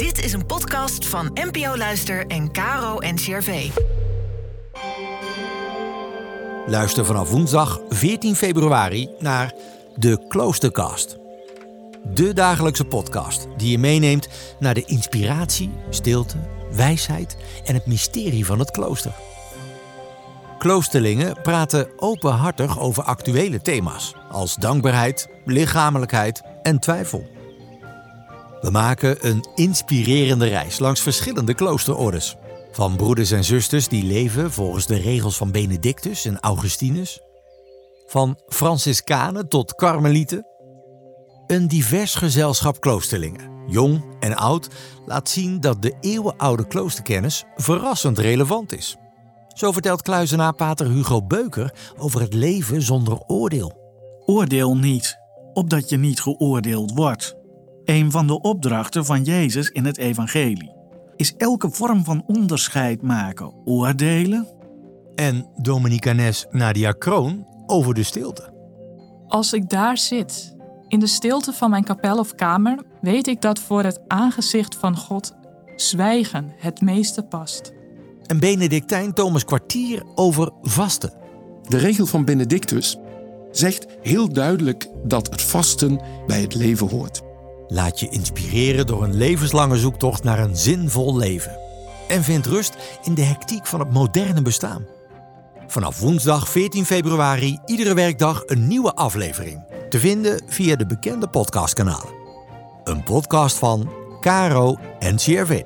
Dit is een podcast van NPO Luister en Caro NCRV. Luister vanaf woensdag 14 februari naar de Kloostercast. De dagelijkse podcast die je meeneemt naar de inspiratie, stilte, wijsheid en het mysterie van het klooster. Kloosterlingen praten openhartig over actuele thema's als dankbaarheid, lichamelijkheid en twijfel. We maken een inspirerende reis langs verschillende kloosterordes. Van broeders en zusters die leven volgens de regels van Benedictus en Augustinus. Van Franciscanen tot Karmelieten. Een divers gezelschap kloosterlingen, jong en oud, laat zien dat de eeuwenoude kloosterkennis verrassend relevant is. Zo vertelt kluizenaar pater Hugo Beuker over het leven zonder oordeel. Oordeel niet, opdat je niet geoordeeld wordt. Een van de opdrachten van Jezus in het Evangelie is elke vorm van onderscheid maken, oordelen. En Dominicanes Nadia Kroon over de stilte. Als ik daar zit, in de stilte van mijn kapel of kamer, weet ik dat voor het aangezicht van God zwijgen het meeste past. En Benedictijn Thomas Kwartier over vasten. De regel van Benedictus zegt heel duidelijk dat het vasten bij het leven hoort. Laat je inspireren door een levenslange zoektocht naar een zinvol leven. En vind rust in de hectiek van het moderne bestaan. Vanaf woensdag 14 februari iedere werkdag een nieuwe aflevering. Te vinden via de bekende podcastkanalen. Een podcast van Caro en CRV.